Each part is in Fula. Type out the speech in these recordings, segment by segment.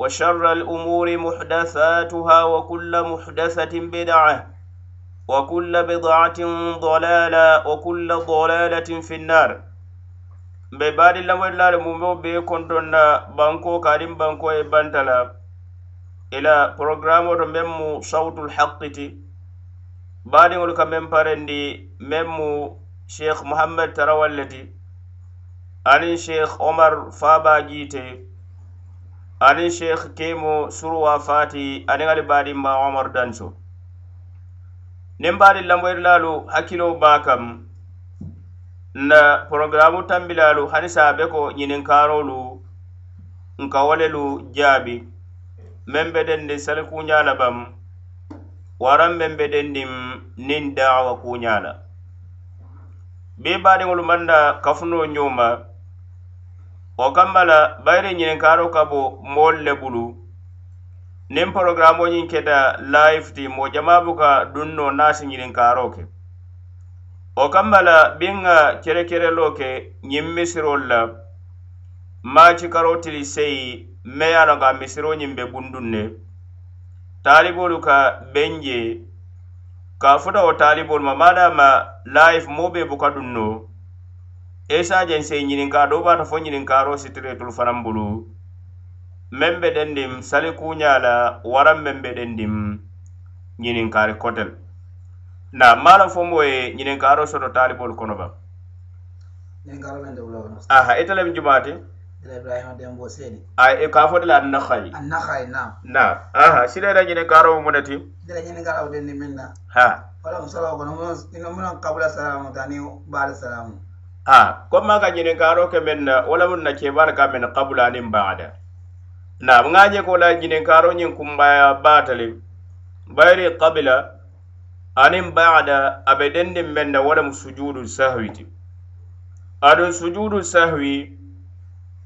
وشر الأمور محدثاتها وكل محدثة بدعة وكل بضعة ضلالة وكل ضلالة في النار be baadi lamolilaale mumeo bee konton na banko kaadin banko e bantala ila programme to meŋ mu sautul haqi ti baadiŋolu ka meŋ parendi meŋ mu sheikh mohammad tarawalle ti aniŋ sheikh omar faaba jiite ani sheikh kemo surwa fati ani ŋali badin ma omar danso nin badin lamboyirilalu hakkilo ba kam na programu tambilalu hani sabe ko ñininkarolu nka wolelu jaabi men be dendi sali kuñala bam waran men be dendin nin dawa kuñala bi badiŋolu manna kafuno ñoma wo kamma la bayiri ñininkaaro ka bo moolu le bulu niŋ porogaramo ñiŋ keta live ti moo jamaa buka dunno naasi ñininkaaro ke wo kamma la biŋ ŋa kerekerelo ke ñiŋ misirolu la maaci karo tili seyi me ye a loŋ ka misiro ñiŋ be bundun ne taaliboolu ka beŋ je ka futa wo taaliboolu ma maadama live moo be buka dunno esajen sai ñininka do bata fo ñininkaro sitiretul fanambulu men be dendim sali kuñala waran men be dendim ñininkari kotel na mala fombo ye ñininkaro soto talibolu kono ba aha italem jumati ka fo dela annahayi na aha sileda ñininkaro mo munati ha wala musala ko no mo ino mo kabula salamu tani ba salamu a komma ka ñinin karo ke men na eh, wala mun na kebala ka men kabula anin bada na nga je ko la ñinin karo ñin kumbaya batali bayri kabila anin bada abe dendin men na wala mu sujudu sahwiti adun sujudu sahwi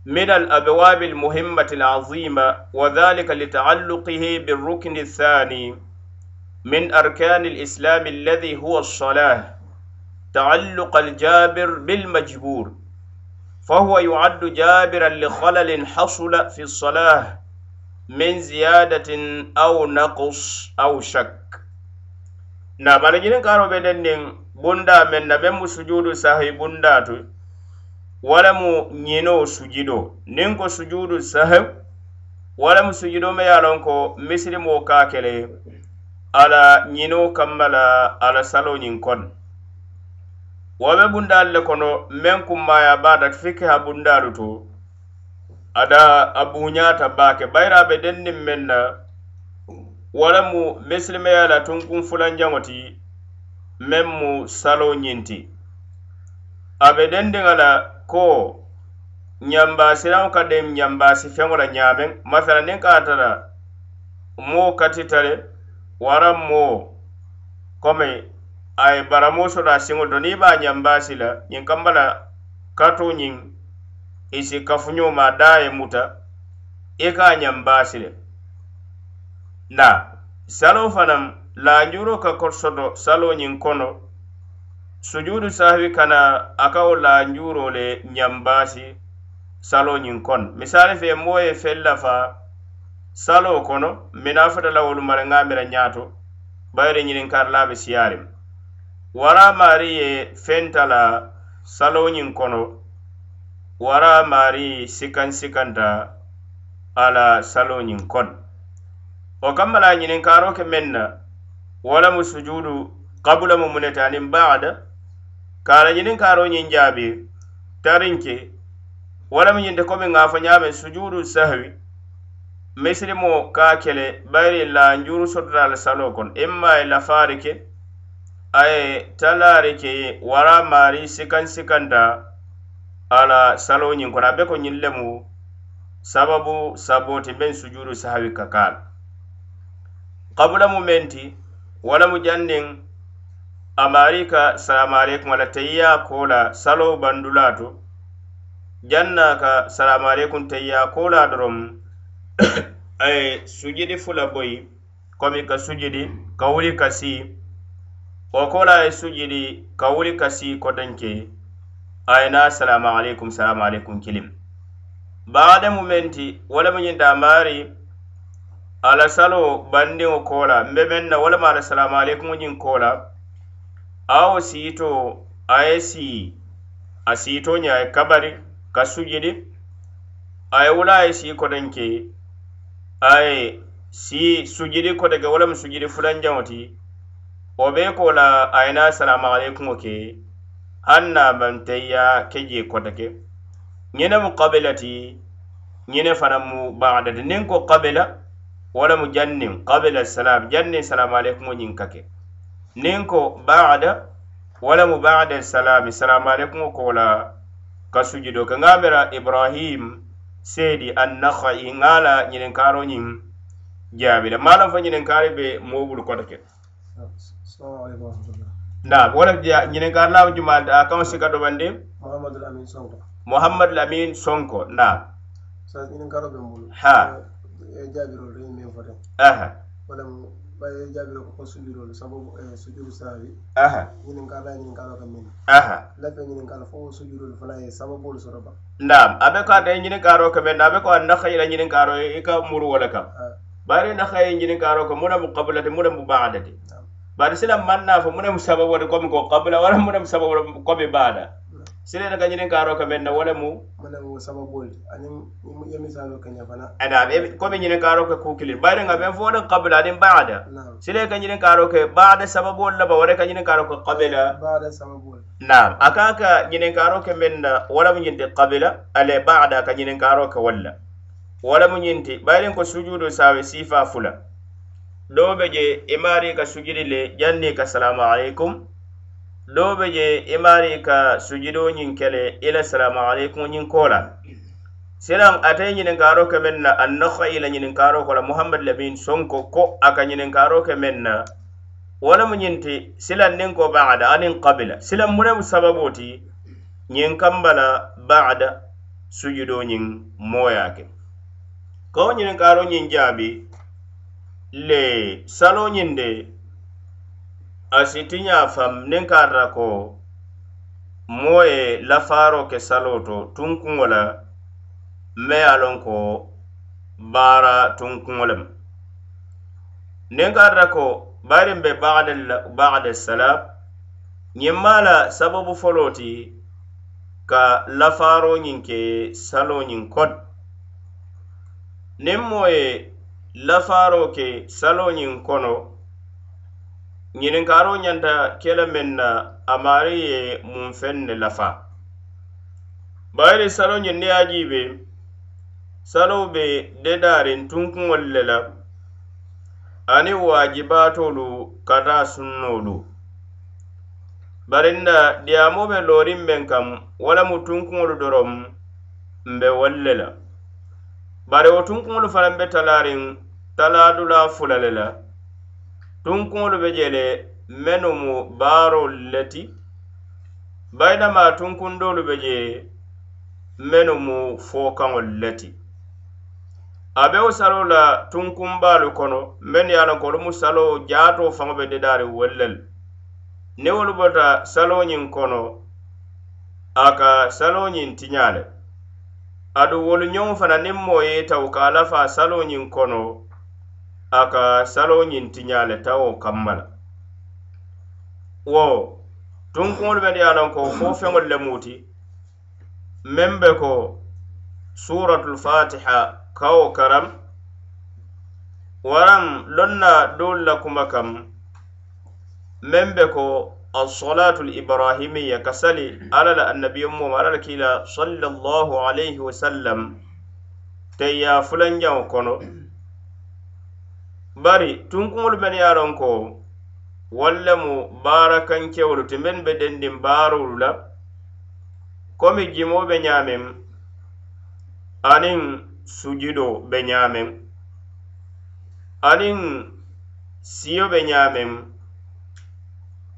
من الأبواب المهمة العظيمة وذلك لتعلقه بالركن الثاني من أركان الإسلام الذي هو الصلاة تعلق الجابر بالمجبور فهو يعد جابرا لخلل حصل في الصلاة من زيادة أو نقص أو شك نعم أنا جنين كارو بيننين بندا من نبم سجود سهي بندات ولم ينو سجدو ننكو سجود سهي ولم سجدو ميالونكو مسلمو كاكلي على ينو كمبلا على سلو ينكون wo be bundaalu le kono meŋ kummaya baata fiki ha bundaalu to ada a buuñaata baake bayira be denniŋ meŋ na wo le mu misilimeya la tunkun fulanjaŋo ti meŋ mu salo ñinti a be dendiŋa la ko ñambaasiraŋo ka deŋ ñambaasi feŋo la ñaameŋ masala niŋ ka ata la moo katita le waraŋ moo komi ay baramoso da singo do ni ba nyamba sila nyin kambala kato nyin isi kafunyo ma dae muta eka nyamba sila na salo fanam la njuro ka korsodo salo nyin kono sujudu sahwi kana akao la njuro le nyambasi salo nyin kon misali fe moye fellafa salo kono minafata la wolu mara ngamira nyato bayre nyin kar labe siyarim wara mari ye fentala saloñin kono wara mari sikan sikanta ala saloñin kon o kammala ñininkaro ke men na walamu sujudu kabulamu munetanin bada kara ñininkaro ñin jaabi tarinke walamu ñinde komin ŋafo ñamen sujudu sahwi misirimo ka kele bayri la njuru sotota ala salo kon imma e lafari ke aye talaari ke wara maari sikan sikanta ala salo ñiŋ kono a be ko ñiŋ lemu sababu sabooti men sujudu sahawi ka kaala kabula mu men ti wala mu janniŋ a maari ka salamualeykum ala teyiya koola salo bandula to janna ka salamualeykum teyiya koola doroŋ aye sujidi fula boyi komi ka sujidi ka wuli ka sii o kola ye sujidi ka wuli ka si koten ke a ye na salamu alaikum salamu alaikum kilim baadamu men ti walamu ñinta maari alasalo bandiŋo kola mbe men na walamu alasalamu alaikumu ñiŋ kola awo siito a ye si a siito ñe a ye kabari ka sujidi a ye wula e a ye si koten ke a ye si sujidi kodeke walamu sujidi fulanjaŋo ti o be ko la ayina salamu alaikum ke an na banteya ke je kotake ñene mu kabilati ñene fana mu baadati nin ko kabila wala mu jannin kabila salam jannin salamu alaikum ñin kake nin ko baada wala mu baada salami salamu alaikum ko la ka sujudo ke nga mera ibrahim seedi an nakhai ngala ñinen karo ñin jaabila malam fa ñinen kare be mobul kotake نعم ولا جنكار لا جمع كم سكادو بندي محمد الأمين سونكو محمد الأمين سونكو نعم ساس جنكارو بمبول ها جابرو رين من فرن أها ولا باي جابرو كوسليرو سبب سجود ساري أها جنكار لا جنكار كمين أها لا جنكار فو سجود فلا سبب بول سربا نعم أبي نعم bari sila manna fo munem sababu wadde komi ko qabla wala munem sababu komi e baada sila ne kañinin karo ka men na wala mu ana komi ñinin karo ka kukilin bayde nga ɓen fo wadan qabla anin baada sila e ka ñinin e karo ka baada sababuwol laba wada ka ñinin karo ka qabila nam a kan ka ñinin karo ka men na wala mu ñinti qabila ale baada ka ñinin karo ka walla wala mu ñinti bayden ko sujudu sawe sifa fula dow be je i e maari ka sujudi le janni ka salamu alaikum dow be je i e maari ka sujudo ñiŋ kele i la salamu alaikum ñiŋ ko la silaŋ ate ñininkaaro ke meŋ na a naha i la ñininkaaro ko la muhammad lamin sonko ko a ka ñininkaaro ke meŋ na wo lemu ñiŋ ti silaŋ niŋ ko bada aniŋ kabila silaŋ munemu sababo ti ñiŋ kamba la bada sujudo ñiŋ mooyaa ke kawo ñininkaaro ñiŋ jaabi le saloñinde asitiña fam nin karra ko moo ye lafaaro ke salo to tunkuŋo la me ye a lon ko baara tunkuŋo lem nin karra ko barin be baxade sala ñiŋ maa la sababu folo ti ka lafaaroñin ke saloñin kod niŋ moo ye lafaaro ke saloñiŋ kono ñininkaaro ñanta kele meŋ na a maari ye mun feŋ ne lafa bayiri saloñiŋ ne ye a jiibe salo be dedaariŋ tunkuŋolu le la aniŋ waajibaatoolu ka taa sunnoolu barinna diyaamo be looriŋ meŋ kaŋ wo lemu tunkuŋolu doroŋ mbe wolu le la bari wo tunkuŋolu fanaŋ be talaariŋ talaadula fula le la tunkuŋolu be je le mennu mu baarolu le ti bayinama tunkundoolu be je mennu mu fookaŋolu le ti a bewo salo la tunkunbaalu kono mennu ye a loŋ ko wolu mu salo jaatoo faŋo be dadaariŋ wolu le la ni wolu bota saloo ñiŋ kono a ka saloo ñiŋ tiñaa le aɗu wolu ñoŋ fana niŋ moo ye tawu ka a lafa saloñiŋ kono a ka saloñiŋ tiñaale tawo kamma la wo tunkuŋolu men ye a lonko fo feŋolu le muuti meŋ be ko suratul fatiha kawo karam waraŋ loŋ na doolu la kuma kam meŋ be ko الصلاه الابراهيميه كسلي على النبي ام مرر كيلا صلى الله عليه وسلم تيا فلان جاو كونو bari tun kuŋolu men ye loŋ ko wallemu baarakankewolu ti men be dendin baarolu la komi jimo be ñaameŋ aniŋ sujudo be ñaameŋ aniŋ siyo be ñaameŋ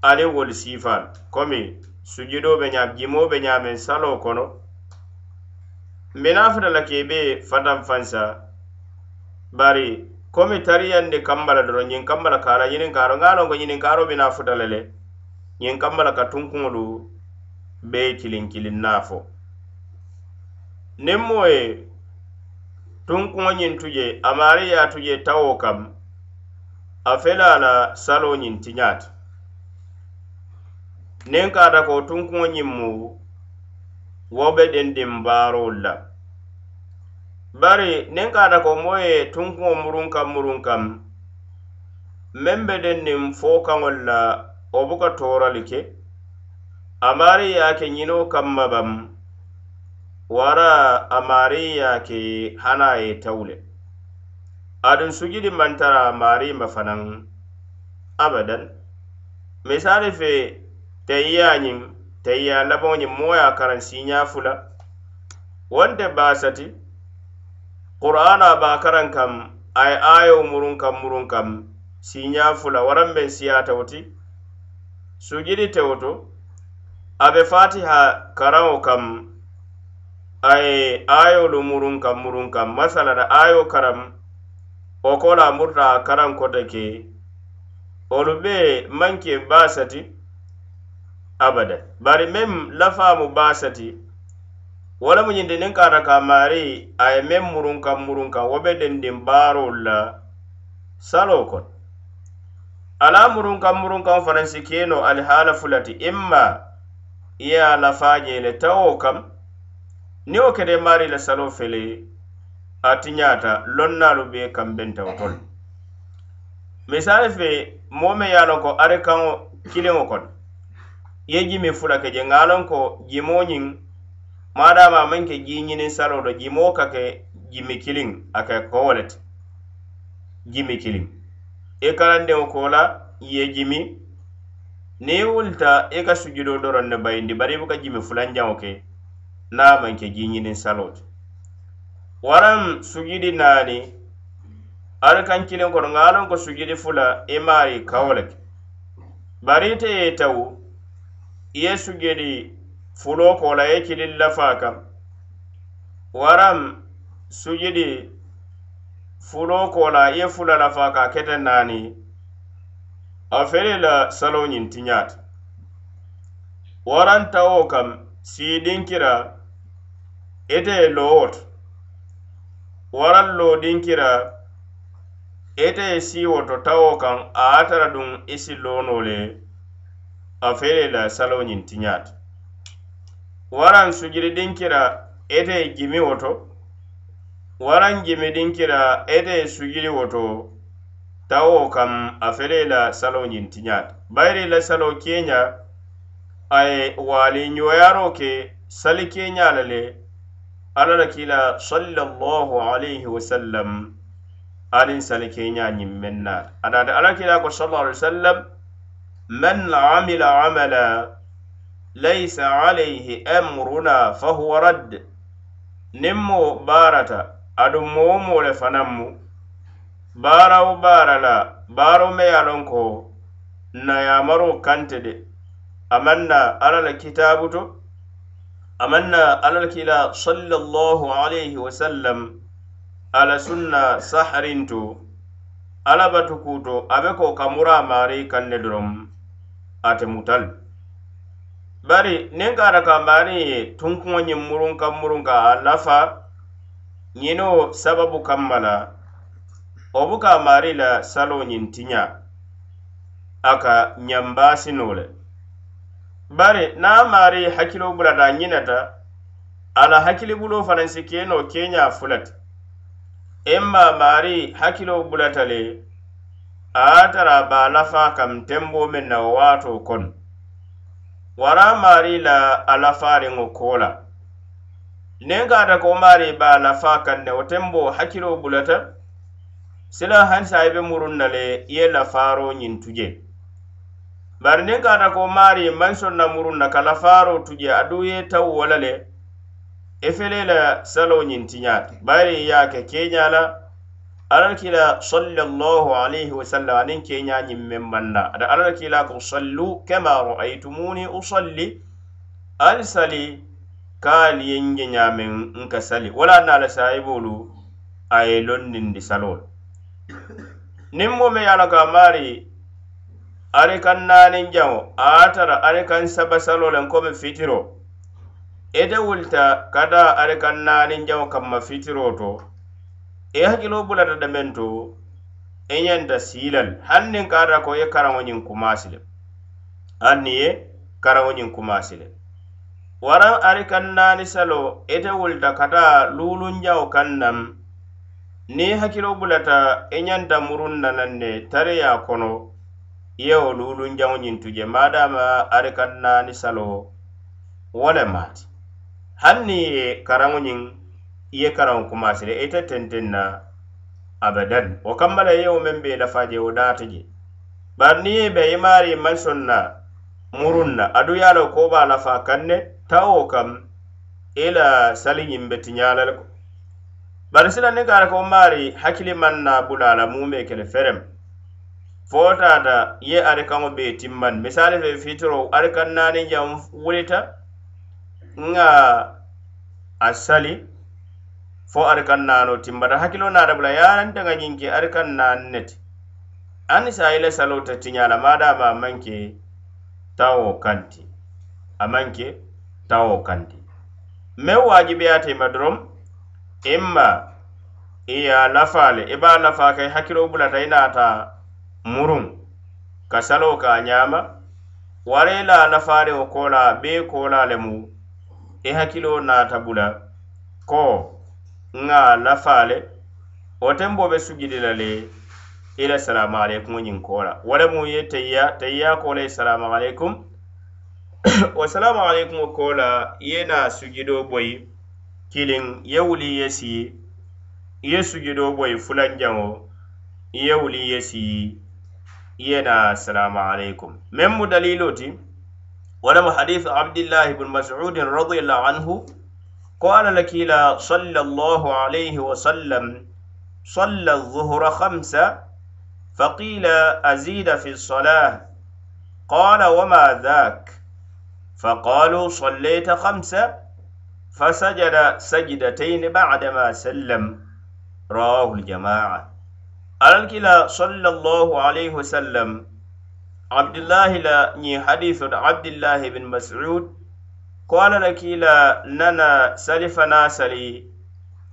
ali wol sifan komi sujudo be ñam jimo be ñamen salo kono minafata la kebe fatan fansa bari komi tariyande kambala doro ñin kambala kala ñinin karo nga lon ko ñinin karo minafuta la le ñin kambala ka tunkuŋolu be kilin kilin nafo nin moye tunkuŋo ñin tuje amari ya tuje tawo kam a felala salo ñin tiñata niŋ kaata ko tunkuŋo ñiŋ mu wo be dindiŋ baarolu la bari niŋ kaata ko moo ye tunkuŋo muruŋ kaŋ muruŋ kaŋ meŋ be dindiŋ fookaŋolu la wo buka toorali ke a maari ye a ke ñinoo kaŋ ma baŋ wara a maari ye a ke hana a ye tau le aduŋ sujudi maŋ tara a maari ma fanaŋ abadan misali fee tayya ñiŋ tayya labaŋo ñiŋ moo ye a karaŋ siiñaa fula wonte baasati qur'ana be a karaŋ kam a ye aayo muruŋ kam muruŋ kam siiñaa fula waraŋ beŋ siyaatawo ti sujidi tewo to a be fatiha karaŋo kam a ye aayolu muruŋ kam muruŋ kam masalan aayo karaŋ wo ko la murta a karaŋ kote ke olu bee maŋ ke baasati abada bari mem lafaamu baasati wo la mu ñinti niŋ kaata ka maari a ye meŋ murunka murunka wo be dendiŋ baarolu la saloo kono ala murunka murunkaŋ fanaŋ si keno alihaala fulati imma i ye a lafaaje le tawo kam niŋ wo kete maari la saloo fele a tiñaata lonnaalu be kam bentawo tolu misali fe moo meŋ ye a loŋ ko arikaŋo kiliŋo kono ye jimi fula ke je nga lon ko jimoñin madama man ke jiñini salodo jimo ka ke jimi kilin ake kowolet jimi kilin i e karandiŋo kola ye jimi ni wulta i e ka sujudo doron ne bayindi bari i buka jimi fulanjaŋo ke na man ke jiñini salot waran sujudi naani ari kan kilin kono ŋa lon ko sujudi fula i e maari kawolek bari ite ye tawu yesu geli fulo kola ye kilin lafa kam waram sujidi fulo kola ye fula lafa ka kete nani a fele la salo ñin tiñaati warantawo kam siidinkira ite ye lowot waran lo dinkira ite ye siwoto tawo kam a atara dun isi lonole a fere la salo ñin tiñaati waraŋ sujiri diŋ kira ete jimi woto waraŋ jimi diŋ kira ete sujiri woto tawo kam a fere la salo ñin tiñaati bayiri la salo keña a ye waali ñoyaro ke sali keña la le alla la kila sallallahu alayhi wasallam aniŋ sali keña ñiŋ meŋ naati adaati alla kila ko sallallahu alayhi wasallam من عمل عملا ليس عليه أمرنا فهو رد نمو بارة أدمو مول فنمو بارو بارلا بارو ميالونكو نيامرو كانتد أمنا على الكتاب أمنا على الكلا صلى الله عليه وسلم على سنة سحرينتو على باتوكوتو أبكو كامورا ماري كندروم ate mutal bari nin kata kambani tunkuŋo ñiŋ murunka murunka a lafa ñino sababu kamma la wo buka mari la salo ñiŋ tiña a ka ñambasino le bari na mari hakkilo bulata ñinata ala hakkili bulo fanaŋ si keno keña fulati imma mari hakkilo bulata le a tara ba lafaa kam tembo min na wato kon wara mari la a lafaariŋo koo la niŋ ka ko mari ba lafa kan ne tembo hakiro bulata sila hansa i murun na le i ye lafaaroo nyin tuje bari ne ka ata ko mari manson na murun na ka tuje adu ye taw wo le i fele la salo nyin tinya bari ya ke kenya la alarkila sallallahu alayhi wa sallam anin ke nya nyim men manna ada alarkila ko sallu kama ra'aytumuni usalli alsali kal yenge nya men nka sali wala na la saibulu ay lonnin di salol nimmo me yala ga mari are kan nanin jaw atara are kan sabasalol en ko me fitiro ede wulta kada are kan nanin jaw kam ma fitiro to e hakkilo bulata demen to e ñanta siilal hannin kaata ko ye karaŋoñiŋ kumaasile han ni ye karaŋoñiŋ kumaasile waraŋ ari kaŋ naani salo ite wulta kata luulunjawo kaŋ nam niŋ hakkilo bulata e ñanta murunna naŋ ne tariya kono yewo luulunjaŋo ñiŋ tuje maadama ari kaŋ naani salo wo le maati hannin ye karaŋoñiŋ iye karaŋo kumasile ite e tenteŋ na abadan wo kamma la yewo meŋ be nafa e je wo daata je bari niŋ ye be imaari mansoŋ na muruŋ na adu ye a lo ko be a nafa kaŋ ne tawo kam i la sali ñiŋ be tiña la le ko bari sila niŋ kaata ko maari hakkili maŋ na bula a la mu be ke le ferem fo taata ye ari kaŋo be timmaŋ misali fe fitiro ari kaŋ naani jaŋ wulita nŋa a sali fo ari kan naano tin bata hakkilo naata bula yaarante ŋa ñiŋke ari kan naan ne ti aniŋ sa ile salo ta tiñala maadama a maŋke tawo kanti a maŋke tawo kanti meŋ waajibeyaata ma dorom imma i ye a lafa le i be a lafa ka i hakkilo bulata i naata muruŋ ka salo ka a ñaama wara i la a lafaariŋo koola bee koola le mu i e hakkilo naata bula ko nga lafaale wo ten bo be sugidi la le i la salamu aleykum ñiŋ koola wo le mu ye teyiya teyiya ko la salamu aleykum wo salamu aleykum koola ye na sugidoo boyi kiliŋ ye wuli ye sii ye sugidoo boyi fulanjaŋo ye wuli ye sii ye na salamu aleykum meŋ mu daliloo ti wo le mu hadise abdillahi bnu masudin radiallahu anhu قال لك إلى صلى الله عليه وسلم صلى الظهر خمسة فقيل أزيد في الصلاة قال وما ذاك فقالوا صليت خمسة فسجد سجدتين بعدما سلم رواه الجماعة قال الكلا صلى الله عليه وسلم عبد الله لا ني حديث عبد الله بن مسعود ko alana kila nana sali fana sali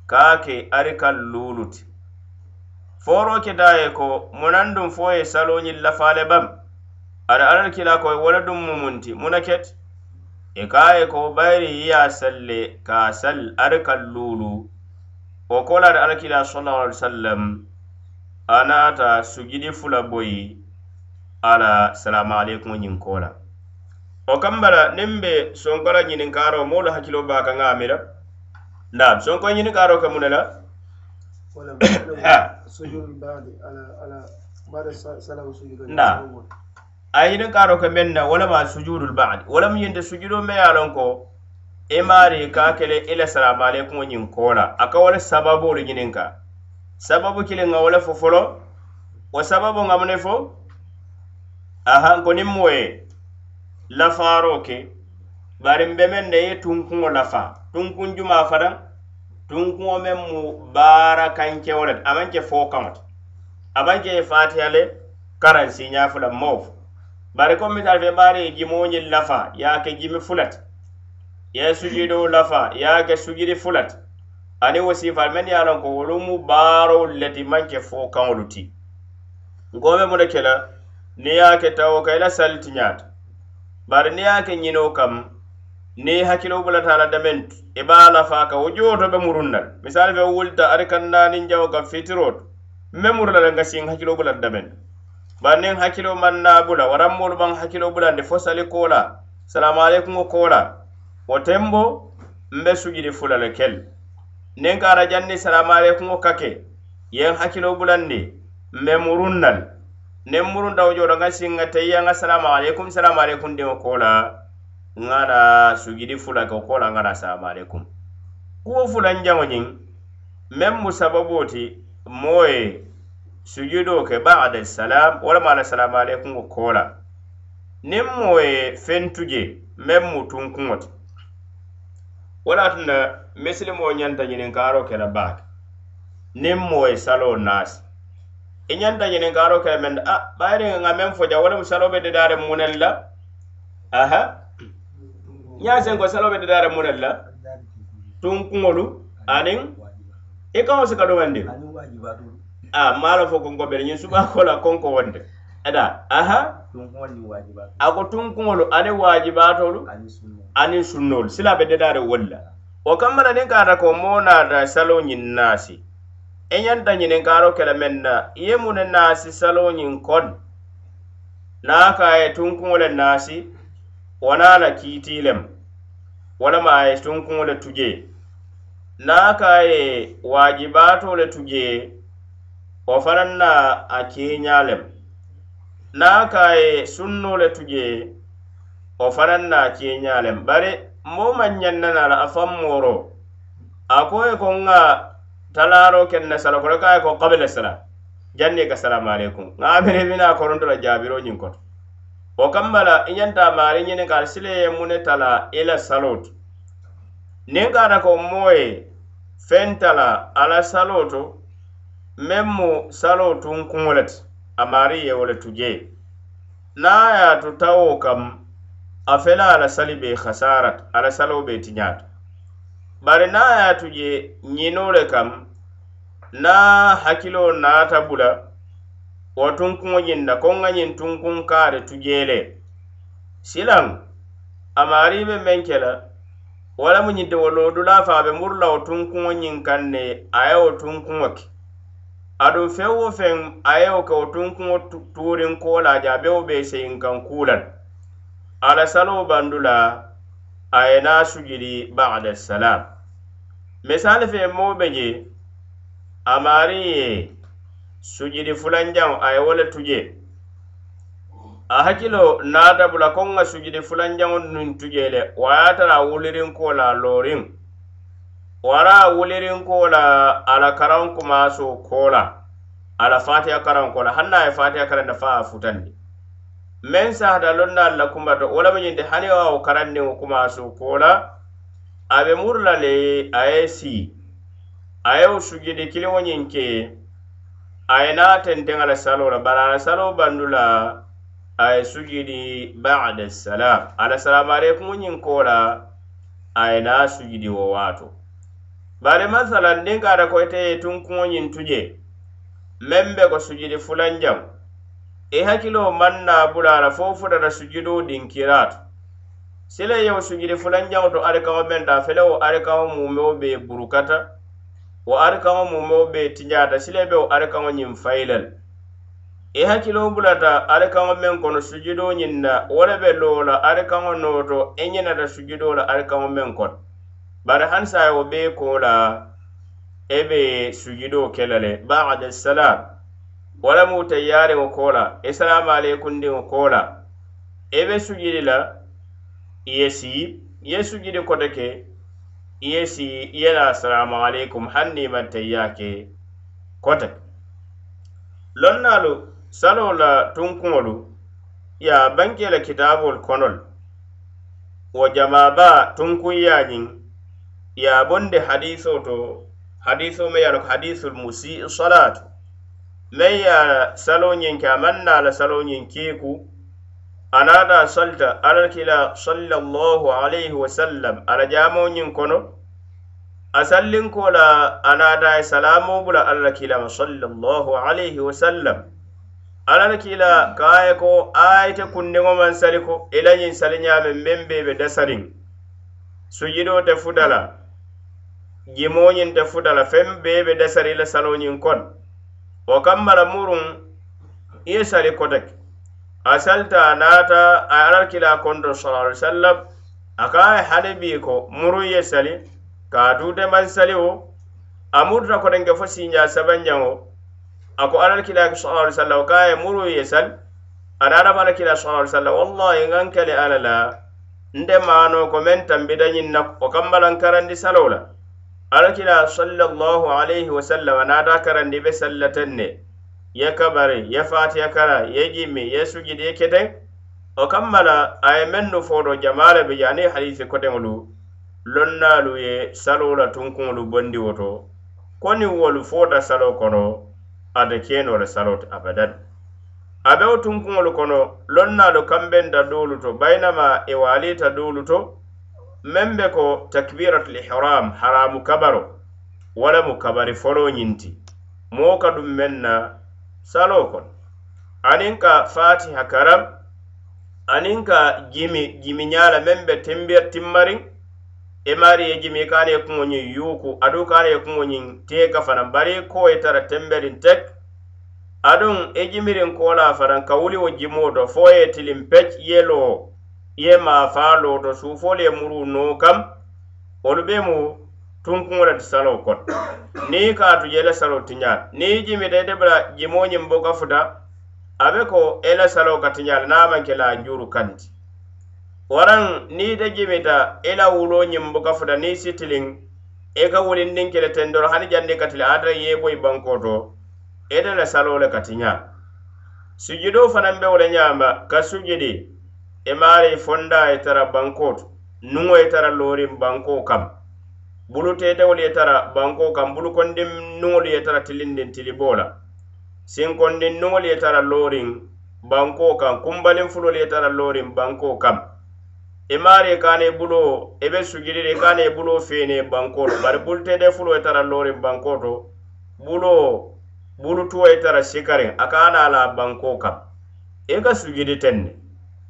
kake arika luluti foro ke daye ko munandum foye saloñi lafale bam ara alal kila ko wala dum mumunti munaket e kaye ko bayri ya salle ka sal arka lulu o kola ar alal kila sallallahu alaihi wasallam anata sujidi fula boyi ala salamu alaikum nyin kola o kambala niŋ be sonko la ñininkaaro moolu hakkilo baa ka ŋa mira naam sonko ñininkaaro ka mu ne la naam a ye ñininkaaro ka meŋ na walama sujudul baadi walamu ñinte sujudo me ye a loŋ ko i e maari ka kele i e la salamale kuŋo ñiŋ koo la a ka wo le sababoolu ñininka sababu kiliŋ a wo le fo folo wo sababu ŋa mu ne fo ahan ko niŋ moo ye lafaaro ke bari nbe men de ye tunkuŋo lafa tunkun juma fadaŋ tunkuŋo meŋ mu baara kankewo le amaŋke fo kaŋote amaŋke ye fatiya le karansiña fula moo bari komi tara fe baari ye jimoñiŋ lafa ye a ke jimi fulati ye sujido lafa ye a ke sujidi fulati ani wasifal men ye a loŋ ko wolu mu baarolu le ti maŋke fo kaŋolu ti nkoo me mu ne ke la niŋ ye a ke tawo ka i la salitiñaata bari ni ye a ke ñino kam ni hakkilo bulatala damentu i e be a lafa ka wo jooto be murun nal misali fe wulita ari kannanin jawo kam fitirotu me murula le nga sin hakkilo bulata damentu bari nin hakkilo man na bula waranmolu man hakkilo bulandi fo sali koola salamualeykumo koola wo tembo mbe sujudi fula le kel nin kara janni salamualeykumo kake yen hakkilo bulandi mbe murun nal nem murun daw jodo nga singa tayya nga salamu alaikum salamu alaikum de ko la ngara sugidi fula ko ko la ngara salamu alaikum ko fula njango nyin mem musababoti moye sujudo ke ba'da salam wala ma la salamu alaikum ko la nem moye fentuje mem mutun kunot wala tunda mesle mo nyanta nyin karo ke la ba nem moye salo nasi i e ñanta ñininkaaro ke le men a ah, bayiriŋ ŋa meŋ foja wo le mu salo be dadaariŋ munel la aha ñaa seŋ ko salo be dadaariŋ munel la tunkuŋolu aniŋ i e kaŋo si ka domendi a maalo fo konko beri ñiŋ subaako la konko wonde ada aha a ko tunkuŋolu ani waajibaatolu aniŋ sunnoolu sila be dadaariŋ wolu la wo kamma la niŋ kaata ko moo naata salo ñiŋ naasi e ñanta ñininkaaro ke le meŋ na i ye mu ne naasi saloñiŋ kon na a ka a ye tunkuŋo le naasi wo na a la kiitii lem wo lama a ye tunkuŋo le tujee na a ka a ye waajibaato le tujee wo fanaŋ na a keeñaa lem na a ka a ye sunno le tujee wo fanaŋ na a keeñaa lem bari moo maŋ ñaŋ na na la a faŋ mooro a ko ye ko ŋa talaro ken na sala kore kay ko qabla sala janni ka salam alaikum nga bere mina koron to jabiro nyin ko o kambala inyanta mari nyin ka sile mune tala ila salot nin ka ko moye fentala ala saloto memmo salotun kunwalet a mari ye wala tuje na ya to tawo kam a fela ala sali be khasarat ala salo be tinyat bare na ya tuje nyinole kam na hakilo naata bula wo tunkuŋo ñiŋ na koŋ ŋa ñiŋ tunkuŋ kaari tujeele silaŋ amaariibe meŋ ke la wo lemu ñinte wo loodulaa faa be muru la wo tunkuŋo ñiŋ kaŋ ne a ye wo tunkuŋo ke aduŋ feŋ wo feŋ a ye wo ke wo tunkuŋo tuuriŋ koolaa je a be wo be seyiŋ kaŋ kuu la ala saloo bandu la a ye naa sujudi baada salaam misaali fee moo be je amari sujidi fulanjan aye wole tuje a hakkilo naata bula kon ŋa sujidi fulanjaŋo nun tujele wayatara wulirinko la lorin wara wulirinko la ala karan kumaso kola ala fatiya karan kola hanna ye fatiya karan da fa a futandi men sahata lonna alla kumbato wala mu ñinte hani wawo karandin kumaso kola abe murla le aye sii a yewo sujjidi kiliŋo ñiŋ ke a ye naa tenteŋ a la saloo la bari a la saloo bandu la a ye sujjidi bada salam a la salamaree kuŋo ñiŋ koo la a ye naa sujjidi wo waato bari masalan diŋ ka ta ko ite ye tuŋ kuŋo ñiŋ tu je meŋ be ko sujjidi fulanjaŋ i e hakkiloo maŋ naa bula a la fo futata sujjidoo diŋ kiraatu sila yewo sujjidi fulanjaŋo to arikaŋo meŋ ta felewo arikaŋo mumeo be burukata wo arikaŋo mumeo be tiñaata sile be wo arikaŋo ñiŋ fayilal i hakkiloo bulata arikaŋo meŋ kono sujudoo ñiŋ na wo le be loo la arikaŋo nooto i ñinata sujudoo la arikaŋo meŋ kono bari hansa wo be koo la e be sujudoo ke la le bada salam wo le mu tayyaariŋo koo la isalamualeykundiŋo koo la i e be sujudi la i ye sii i ye sujudi kote ke i ye si i ye na assalamu aleykum hanni mantayya ke kota lonnaalu salo la tunkuŋolu ye banke la kitaabolu konol wo jamaba tunkunyañiŋ ye a bonde hadiso to hadiso me ye a loko hadisul musii salatu meŋ ya a saloo ñiŋ ke a maŋ naa la saloo ñiŋ kiiku alaɗa salta alal kila sallallahu alayhi wa sallam ala jamoñin kono a sallinkola alaɗa e salamo bula alal kilama sallallahu alayhi wa sallam alal kila kaye ko ayite kundiŋoman sali ko ilañin saliñamen men beɓe dasarin sujido te fudala jimoñin te fudala fen beɓe dasari la saloñin kon wo kammala murun iye sali kotake asalta anata a alal kila konto sala alai sallam a ka hali bi ko muru ye sali ka dute man sali wo a murta ko denge fo sinja sabanja wo a ko alal kila sala alai sallam ka ye muru ye sali a nata ba alal kila sala alai sallam wallahi ngan kele ala la nde maano ko men tambi da nyin nak o kambalan karandi salawla alal kila sallallahu alaihi wa sallam a nata karandi be sallatan ne ye kabari ye fatiya kara ye jimmi ye sujidi ye keteŋ o kammala a ye mennu foto jamale be je ani halifi koteŋolu lonnaalu ye saloo la tunkuŋolu bondi wo to koniŋ wolu foota salo kono ate keno le salo ti abadan a bewo tunkuŋolu kono lonnaalu kambenta doolu to baynama e waalita doolu to meŋ be ko takbiratul ihram haramu kabaro wala mu kabari foloo ñinti moo ka dum meŋ na salo kon anin ka fatiha karam anin ka jimi jimi ñala men be timbir timmarin emari ye jimi kane kuŋoñin yuku adu kane kuŋoñin tee ka fanan bari koye tara temberin tek adun e jimirin kola fanan ka wuli wo jimo do fo ye tilin pec yelo ye mafa lo do sufolu ye muru no kam olu be mu tunkuŋo le ti saloo kono niŋ i ka a tu je i la saloo tiñaa la niŋ i jimita ite bula jimoo ñiŋ boka futa a be ko i la saloo ka tiñaa la niŋ a maŋ ke la a juuru kanti waraŋ niŋ ite jimita i la wuloo ñiŋ boka futa niŋ i si tiliŋ i e ka wulindiŋ ke le tendoro hani jandi ka tili ate ye i boyi bankoo to ite e la saloo le ka tiñaa sujudoo fanaŋ be wo le ñaama ka sujudi i e maari fondaa ye tara bankoo to nuŋo ye tara looriŋ bankoo kaŋ bulu teetewolu ye tara banko kan bulu kondin nuŋolu ye tara tilindin tilibo la sinkondin nuŋolu ye tara loorin banko kan kumbalin fulolu ye tara loorin banko kan imaari kaana bulo i e be sugiriri i kaana bulo feene banko to bari bulu teete fulo ye tara loorin banko to bulo bulu tuwo ye tara sikariŋ a ka ana la banko kan i e ka sugiri teŋ ne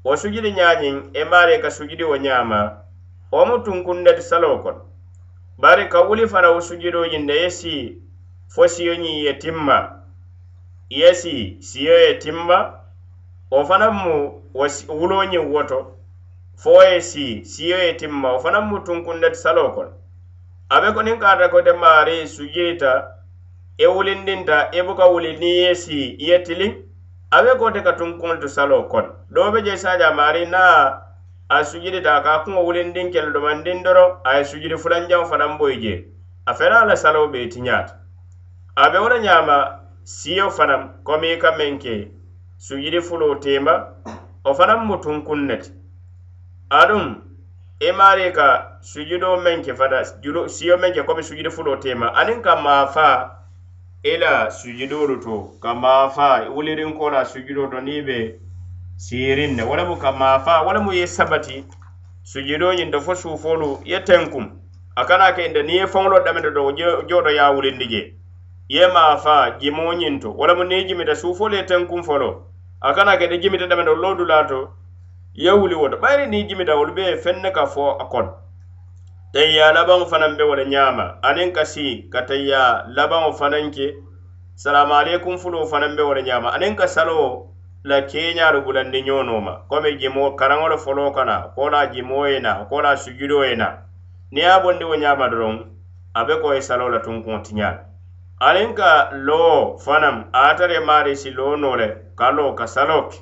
wo sugiri ñaañiŋ imaari e ka sugiri wo ñaama wo mu tunkundeti saloo kono bari ka wuli fara wo sujudoji nde ye si fo siyo ñiŋ ye timma ye si siyo ye timma wo fanaŋ mu wo wulo ñiŋ woto fo ye si siyo ye timma wo fanaŋ mu tunkunde salo kono a be ko niŋ kaata kote maari sujirita i e wulindinta i e buka wuli niŋ ye si ye tiliŋ a be kote ka tunkuntu salo kono doo be je sajaa maari naa a sujidi ta ka kuŋo wulindin kele domandin doro a ye sujidi fulanjaŋo fanaŋ boyi je a fela la salowo be tiñaata a be wo e e la ñaama siyo fanaŋ komi i ka meŋ ke sujidi fulo teema o fanaŋ mu tunkuŋ ne ti aduŋ i maari ka sujudo meŋ ke fana siyo meŋ ke komi sujidi fulo teema aniŋ ka maafaa i la sujidoolu to ka maafaa wulirinko la sujudo to niŋ be sirinne wala mu ka maafa wala mu ye sabati sujudoñin da fo suufolu ye tenkum a kana ke inda niŋ ye faŋolo damete do jooto ye a wulindi je ye maafa jimoñin to wala mu niŋ ye jimita suufolu ye tenkum folo a kana ke nda jimita damete loo dula to ye wuli woto bayiri niŋ jimita wolu be fenne ka fo a kono tayya labaŋo fanaŋ be wole ñaama aniŋ ka sii ka tayya labaŋo fanaŋ ke salamu aleykum fuloo fanaŋ be wole ñaama aniŋ ka saloo la keeñaalu bulandi ñoonoo ma komi e jimoo karaŋolu foloo kana ko la jimoo ye na ko la sujudoo ye na niŋ ye a bondi wo ñaama doroŋ a be ko ye saloo la tunkuŋo tiñaal aliŋ ka loo fanaŋ aatare maarisi loo noo le ka loo ka saloo ke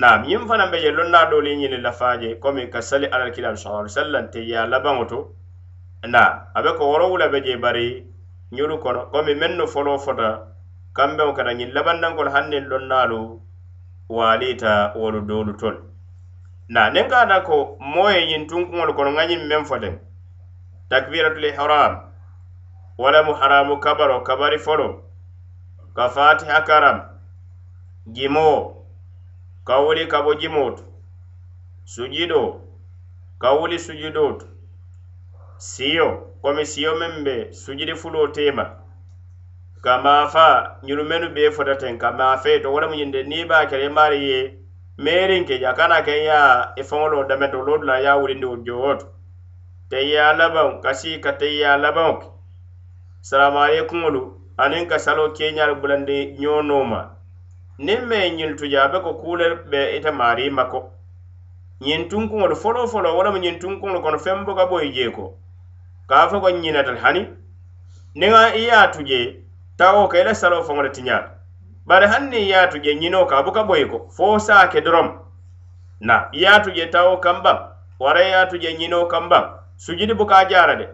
naam ñiŋ fanaŋ be je loŋ naa doolu ñiŋ ñiŋ lafaaje komi ka sali alal kilaalu sallallahu alaihi wasallam te ye a labaŋo to naam a be ko woro wula be je bari ñolu kono komi meŋ nu foloo fota kambeŋo kata ñiŋ labandankolu hanniŋ loŋ naalu waliita wolu doolu tol na nin kaata ko moye ñin tunkuŋolu kono ŋañiŋ meŋ foteŋ takbiratul ihram wala mu haramu kabaro kabari folo ka fatiha karam jimoo ka wuli ka bo jimootu sujido ka wuli sujidootu siyo komi siyo meŋ be sujidi fuloo teema kama fa ñunu menu be fota ten kama fe to wala mu ñinde ni ba kere mari ye merin ke ja kana ken ya e fonolo dame to lodu la ya wuri ndu jowoto te ya labon kasi ka te ya labon salam alaykum lu anin ka salo ke nyar bulande nyono ma nin me ñin tuja be ko kule be ita mari mako ñin tun kuŋolu folo folo wala mu ñin tun kuŋolu kono fembo ka boy je ko ka fo ko ñinatal hani ni ŋa iya tuje tawo ka ila salo fo ngole tinya bare hanni yaatu je nyino ka buka boy ko fo saake drom na yaatu je tawo kamba wara yaatu je nyino kamba sujidi buka jara de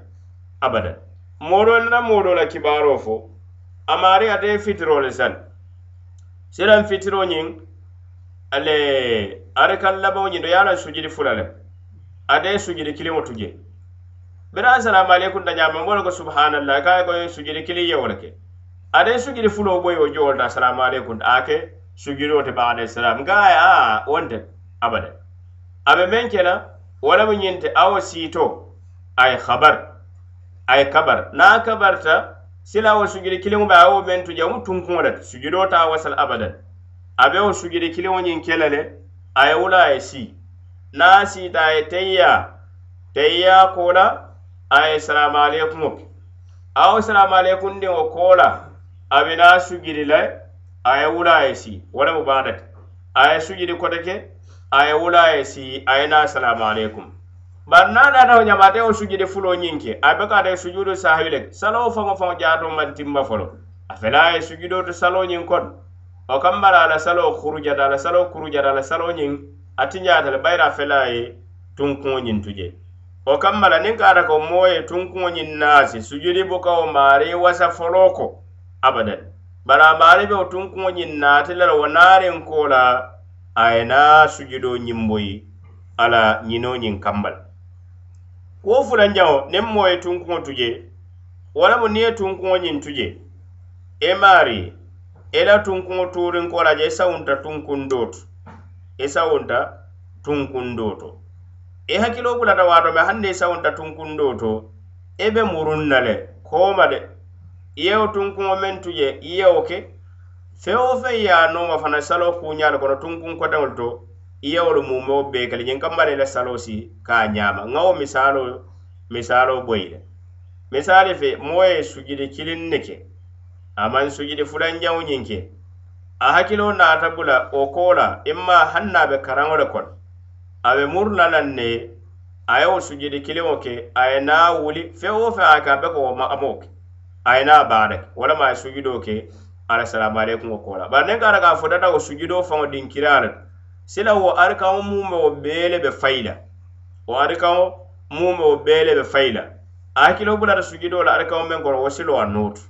abada moro na moro la kibaro fo amari ade fitro le san siran fitro nyin ale are kan labo nyin do yala sujidi fulale ade sujidi kilimo tuje bira assalamu alaikum da jama ngol ko subhanallah kay ko sujidi kili yewolake aɗen sugiri fuloo boyi o jowolta assalamu aleykum ake sugiriwo te baxa alayhi salam ngaay a wonte abada aɓe men kena wala mu ñinte awo siito ay habar ay kabar naa kabarta sila wo sugiri kiliŋo ɓe awo men tuja mu tunkuŋo lat sugiri ta wasal abadan aɓe wo sugiri kiliŋo ñiŋ kela le aye wula aye sii naa siita aye teyya teyya kola aye salamu aleykumo awo salamu aleykum ndiŋo koola abena sujidi la aye wula ye si wolemu badati aye sujidi kote ke aye wula ye si aye na asalamu aleykum bari na nanao ñamatewo sujidi fulo ñiŋ ke a be kata sujudu sahabi le salowo faŋo faŋo jaato man timba folo a fela ye sujudo to salo ñiŋ kon o kam bara ala salo kurujata ala salo kurujata ala salo ñiŋ atiñata le bayira fela ye tunkuŋo ñiŋ tuje o kam mala niŋ kata ko moo ye tunkuŋo ñiŋ naasi sujudi bukawo maari wasa folo ko abadan balamari be tun kuma yin na tilar wa narin kola a yana e su jido yin boyi ala yino yin kambal ko fulan yau ne moye tun kuma tuje wala mu niye tun kuma yin tuje e mari e la tun kuma turin kola je saunta tun kun dotu e saunta tun kun dotu e hakilo bulata wato me hande e saunta tun kun dotu e be murun nale ko ma de iyewo tunkuŋo meŋ tu je iyewo ke feŋ wo feŋ ye a nooma fana saloo kuuñaa le kono tunkuŋ kotaŋolu to iyewo lu mumeo bee kele ñiŋ kambale i la saloo si ka a ñaama ŋa wo misaalo misaaloo boyi le misaali fe moo ye sujidi kiliŋ ne ke a maŋ sujidi fulanjaŋo ñiŋ ke a hakkiloo naata bula o koo la imma haŋ na a be karaŋo le kono a be muru la laŋ ne a ye wo sujidi kiliŋo ke a ye naa wuli feŋ wo feŋ a ke a be ko wo ma amoo ke ayina baarek wala ma e sujudo ke ala salamu alaykum wa kola bar nen gara ga fodata wo sujudo fa din kiraare sila wo arka mo mum be bele be fayla wo arka mo mum wo bele be fayla akilo bula da sujudo la arka mo men gol wo silo anot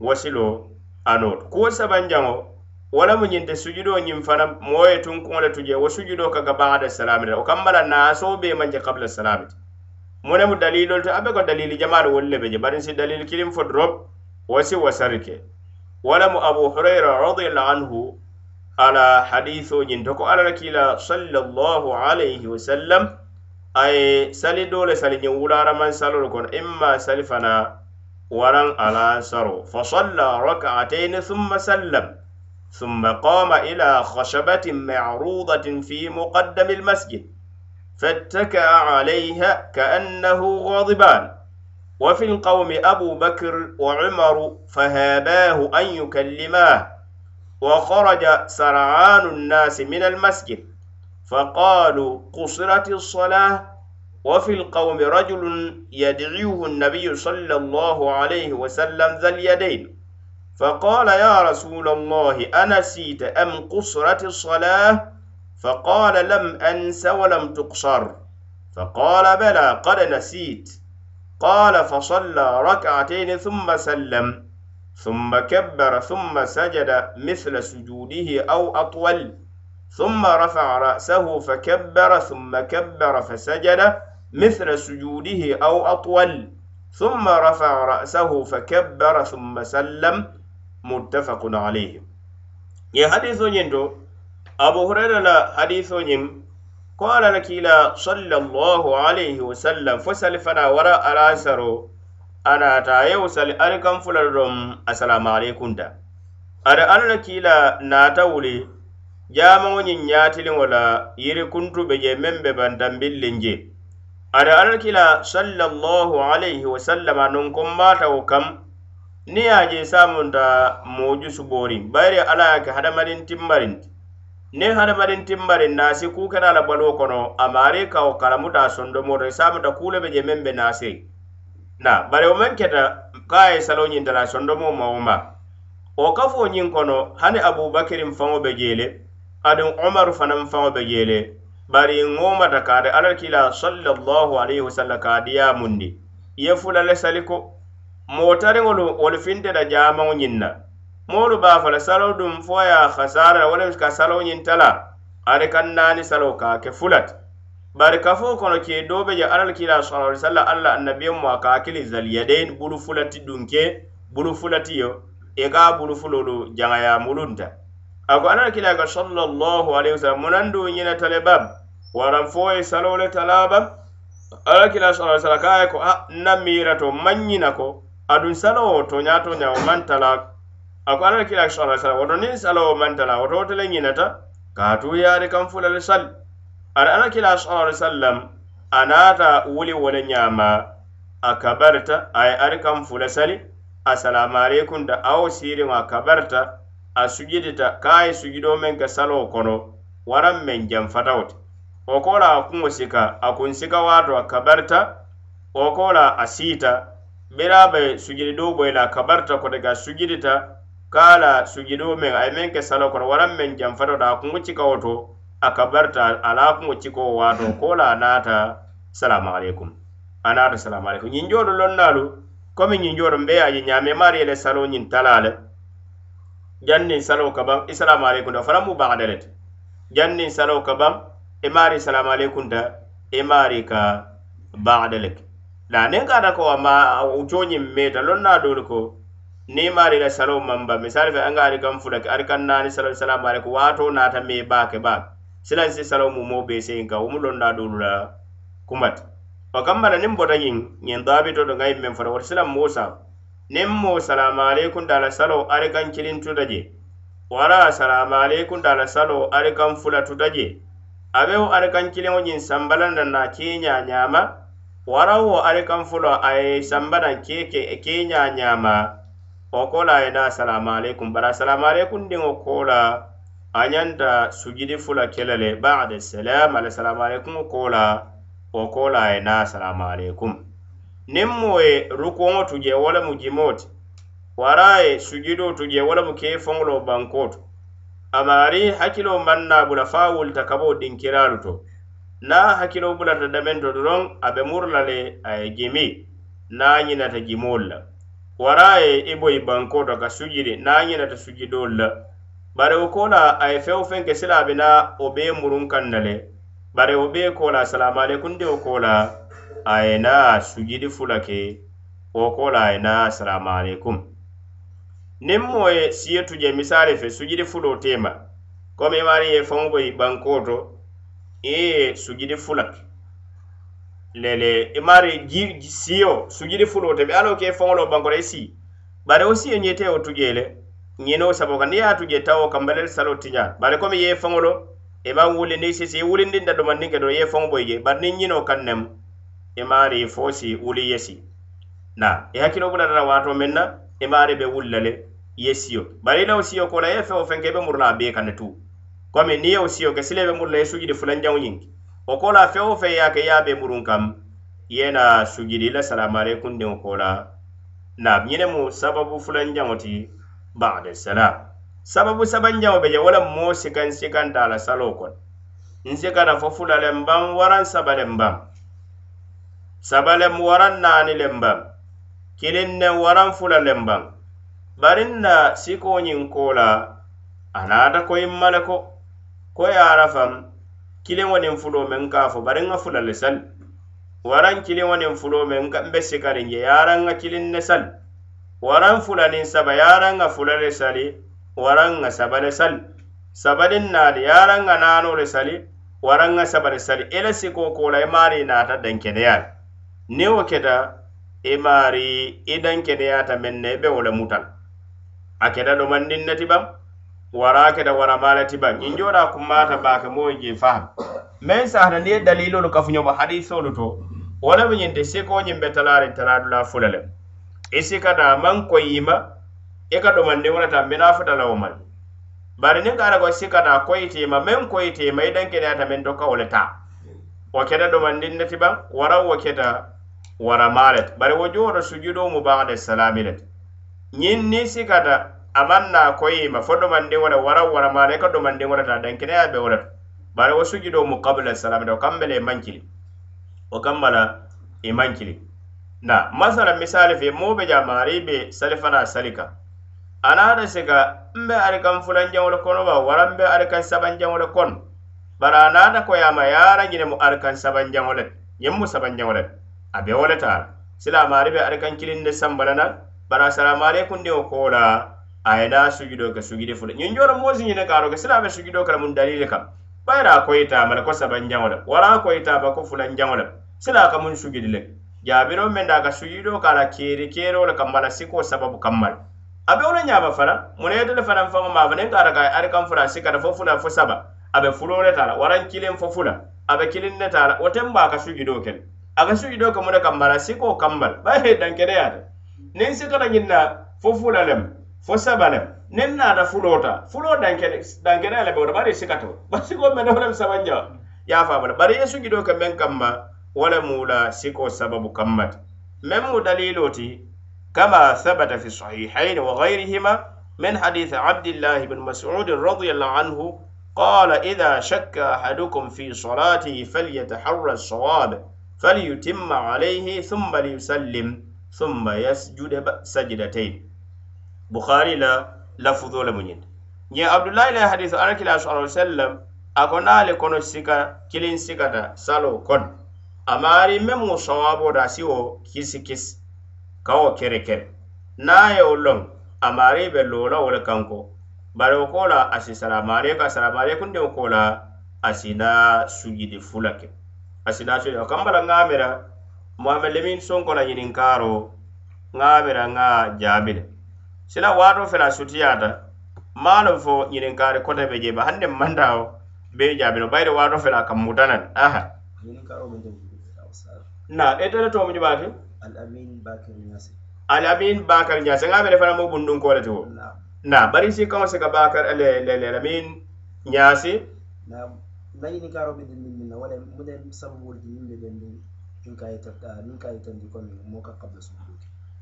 wo silo anot ko sabanjamo wala mo nyinte sujudo nyim fana moye tun ko le tuje wo sujudo ka gaba da salamu alaykum o kambala na so be manje qabla salamu alaykum mu ne mu dalilol to abe ko dalili jamaalu wolu le be je bari si dalili kiliŋ fo dorop wo si wasari ke wala mu abu hurayra radiallahu anhu ala hadisoo ñiŋ to ko alla la kiila sallallahu alayhi wasallam a ye sali doo le sali ñiŋ wulaaramaŋ salolu kono imma sali fana waraŋ alansaro fa salla rakaatayni summa sallam ثم قام إلى خشبة معروضة في مقدم المسجد فاتكأ عليها كأنه غاضبان وفي القوم أبو بكر وعمر فهاباه أن يكلماه وخرج سرعان الناس من المسجد فقالوا قصرت الصلاة وفي القوم رجل يدعوه النبي صلى الله عليه وسلم ذا اليدين فقال يا رسول الله أنسيت أم قصرت الصلاة؟ فقال لم أنس ولم تقصر فقال بلى قد نسيت قال فصلى ركعتين ثم سلم ثم كبر ثم سجد مثل سجوده أو أطول ثم رفع رأسه فكبر ثم كبر فسجد مثل سجوده أو أطول ثم رفع رأسه فكبر ثم سلم متفق عليه يا حديث يندو abu hurairah la hadiso nyim ko alala kila sallallahu alaihi wa sallam fasal fana wara arasaro ana ta yau sal alkan fulardum assalamu alaikum da ada alala kila na ta wuli jama wonin nyatilin wala yiri kuntu be je membe bandan billinje ada alala kila sallallahu alaihi wa sallam nun kumata kam ni aje samunta mujusu borin bayri alaka hadamarin timmarin timmarin ne hadamadin timbari nasi kukena la balo kono amare kawo kalamuta sondomoto isamata kule be je men be nasi na bare o men keta kaye salo ñintala sondomo mawoma o kafo ñin kono hani abubakirin faŋo be jele aduŋ umaru fanan faŋo be jele bari ŋomata kade alakila sallallahu alayhi wasallam kadiya mundi ye fula le saliko motariŋolu wolu finteta jamaŋo ñinna moolu baa fala salo dum fo ye hasara la wala ka salo ñin tala ari kan naani salo ka ke fulat bari kafo kono ke do be je alal kila sallallahu alaihi wasallam alla annabi mu aka akili zal yadain bulu fulati dunke bulu fulati yo e ga bulu fulolu janga ya mulunta ako alal kila ka sallallahu alaihi wasallam munandu nyina talebab waran fo e salo le talaba alal kila sallallahu alaihi wasallam ka e ko a namira to manyina ko adun salo to nya to nya o man talak a ko alla kila sala sala woto niŋ salawo mantala woto wo tele ñinata kaatu yaari kaŋ fula le sali ara alla kila sala alai sallam a naata wuli wo le ñaama a kabarita a ye ari kaŋ fula sali assalamu aleykum da awo siiriŋ a kabarita a sujidita ka a ye sujudoo meŋ ke saloo kono waraŋ meŋ janfatawo ti wo ko la a kuŋo sika a kuŋ sika waato a kabarita wo ko la a siita biraa be sujudidoo boyi la a kabarita koteke a sujidita kala sujudo men ay men ke salo kono waran men janfato da kungo cikawo to a kabarta ala kungo cikawo wato kola anata salamu alaikum anata salamu alaikum nyin jodo lon nalu komi nyin jodo mbe aji nyame mari ele salo nyin talale jannin salo kabam isalamu alaikum da faramu bagdalet jannin salo kabam imari e salamu alaikum da imari e ka bagdalek da nen kada ko ma ucho nyin meta lon nalu ko ni maari la saloo mamba misali fe anga ari kam fula ke ari kan naani saloo salaamu alaykum waato naata mee baake baake silan si saloo mu moo bee seen ka wumu lon naa doolu la kumat o kam bana nim bota ñiŋ ñiŋ daabi to do ŋa yim meŋ fota woto silan moo saam nim moo salaamu alaykum daa la saloo ari kan cilin tuta je wala salaamu alaykum daa la saloo ari kan fula tuta je abewo ari kan kiliŋo ñiŋ sambalanda naa keeñaa ñaama warawo ari kan fulo aye sambanan keeke keeñaa ñaamaa o kola ye da asalamu aleykum bari asalamu aleykum diŋo kola a ñanta sujidi fula kele le bade salam ala salamu aleykumo kola o kola ye na asalamu aleykum niŋ mo ye rukuŋo tu je wo lemu jimo ti wara ye sujidoo tu je wo lemu kei foŋolo banko to amaari hakkilo maŋ na bula fa wulita ka bo dinkiraalu to na hakkilo bulata dameŋ to doroŋ a be muru la le a ye jimi na ñinata jimolu la waraye i boyi bankoto ka sujidi na ñinata sujidol la bare wo kola a ye feŋo feŋ ke silabe na wo bee murun kaŋ na le bare wo bee kola salamualeykunde wo kola a ye na sujidi fula ke wo kola a ye na salamualeykum niŋ mo ye siye tuje misali fe sujidi fulo tema komi i maari ye feŋo boyi bankoto i ye sujidi fula ke lele imari e siyo sujidi fulo te be alo ke fonglo bangore si bare aussi en yete o tujele nyino sabo kan ya tuje taw o kambale salo tinya bare komi ye fonglo e ba wuli ni sisi wuli ndinda do man ninge do ye fong boy je bar nin nyino kan nem imari e fosi wuli yesi na e hakino bu dara wato menna imari e be wullale yesiyo bare law siyo ko la ye fe o fenke be murna be kan tu komi ni yo siyo ke silebe murna yesu jidi fulan jawnyinki o kola feŋ wo feŋ ye a ke ye a be murun kaŋ ye na sujidi la salamare kundiŋo kola naabu ñinemu sababu fulanjaŋo ti bade sala sababu sabanjaŋo be je wo lem moo sikaŋ sikanta a la saloo kono nsikana fo fula le mbaŋ waraŋ saba le mbaŋ saba lem waraŋ naani le mbaŋ kiliŋ ne waraŋ fula le mbaŋ bari n na sikoo ñiŋ koo la a naata ko imma le ko ko ye a la faŋ kilin wani fulo min ka fo bari nga fula le sal waran kilin wani fulo min ka mbe sikari nge yaran nga kilin ne sal waran fula nin saba yaran nga fula le sali waran nga saba le sal sabadin na de yaran nga nano le sali waran nga saba le sali ele siko kola e mari na ta dan kene yar ne wo keda e mari e dan kene ya ta menne be wala mutal akeda do mandin natibam ba warake da wara mala tiba in jora kumata ba ka moyi ge fa men sa hada ne dalilolu ka funyo ba hadiso lu to wala min yinde se ko nyimbe talare taladu la fulale isi kada man ko yima e ka do man ne wala ta minafa dala o man bari ne ka ko sika da ko yiti ma men ko yiti mai dan ke da men do ka wala ta o keda do man din ne tiba wara o keda wara malet bari wo jora sujudo mu ba'da salamilat nyin ni sikata amanna koyima fo domandin wona waran waramana e ka domandin wonata dankineya be wonata bari wo sujudo mu kabula salam da kambele e mankili o kambala i e mankili na masala misali fe mo be jama ari be salifana salika anada siga mbe ari kan fulan jawol kono ba waran be ari kan saban jawol kon bara anada ko yama yara gine mu ari kan saban jawol yem mu saban jawol a be wolata silama ari be ari kan kilinde sambalana bara salamu alaikum de ko la ayeda sugido ke sugide fula ñin jono moosi ñine kaaro ke silaɓe sugido kala mun dalile kam bayra koyitamala ko saba njaŋo le wala koyitaba ko fula njaŋo le sila ka mun sugidi le jaabiro men da ka sugido kala keri kero le kam bala siko sababu kammal abe wola ñaba fana munayeta le fanan faŋo ma fanen kaata kay ari kam fula sikata fo fula fo saba abe fulo le tala waran kilin fo fula abe kilin ne tala woten ba ka sugido kel aka sugido ka mu ne kam bala siko kammal baye dankeneyata nin sikata ñinna fo fula lem fo saba lem niŋ naata fuloo ta fuloo dankene dankene le be wota bari sikato basi mene wo lem sabanja ya fa a faamata bari yesu gido ke meŋ kamma wo le mu la sababu kamma ti meŋ mu daliloti kama thabata fi sahihayn wa gayrihima min haditha abdillahi bn masudin radiallahu anhu قال إذا شك أحدكم في صلاته فليتحرى الصواب فليتم عليه ثم ليسلم ثم يسجد سجدتين bukhari la lafudo le muñin ñe abdullahi la hadithu alakila sala wa sallam ako naale kono sika kilin sikata salo kon amaari men mu sawabo da si wo kisi kisi kawo kere kere naye wo lon amaari be lola wole kanko bari wo kola asi salamaleka salamaleku nde wo kola asina sujidi fula ke asina sujidi o kambala ŋamira mohamed lemin sonkola ñinin kaaro ŋamira ŋa jaabi le sila waato fela sutiyaata maalum fo ñininkaari kota be jee ba mandawo bee jaabino bayde waato fela kam mutanan aha na etele tomu jubaati amin bakar ñaase ŋa mene fana mu bundun le ti wo na bari si kaŋo si ka bakar amin ñaasi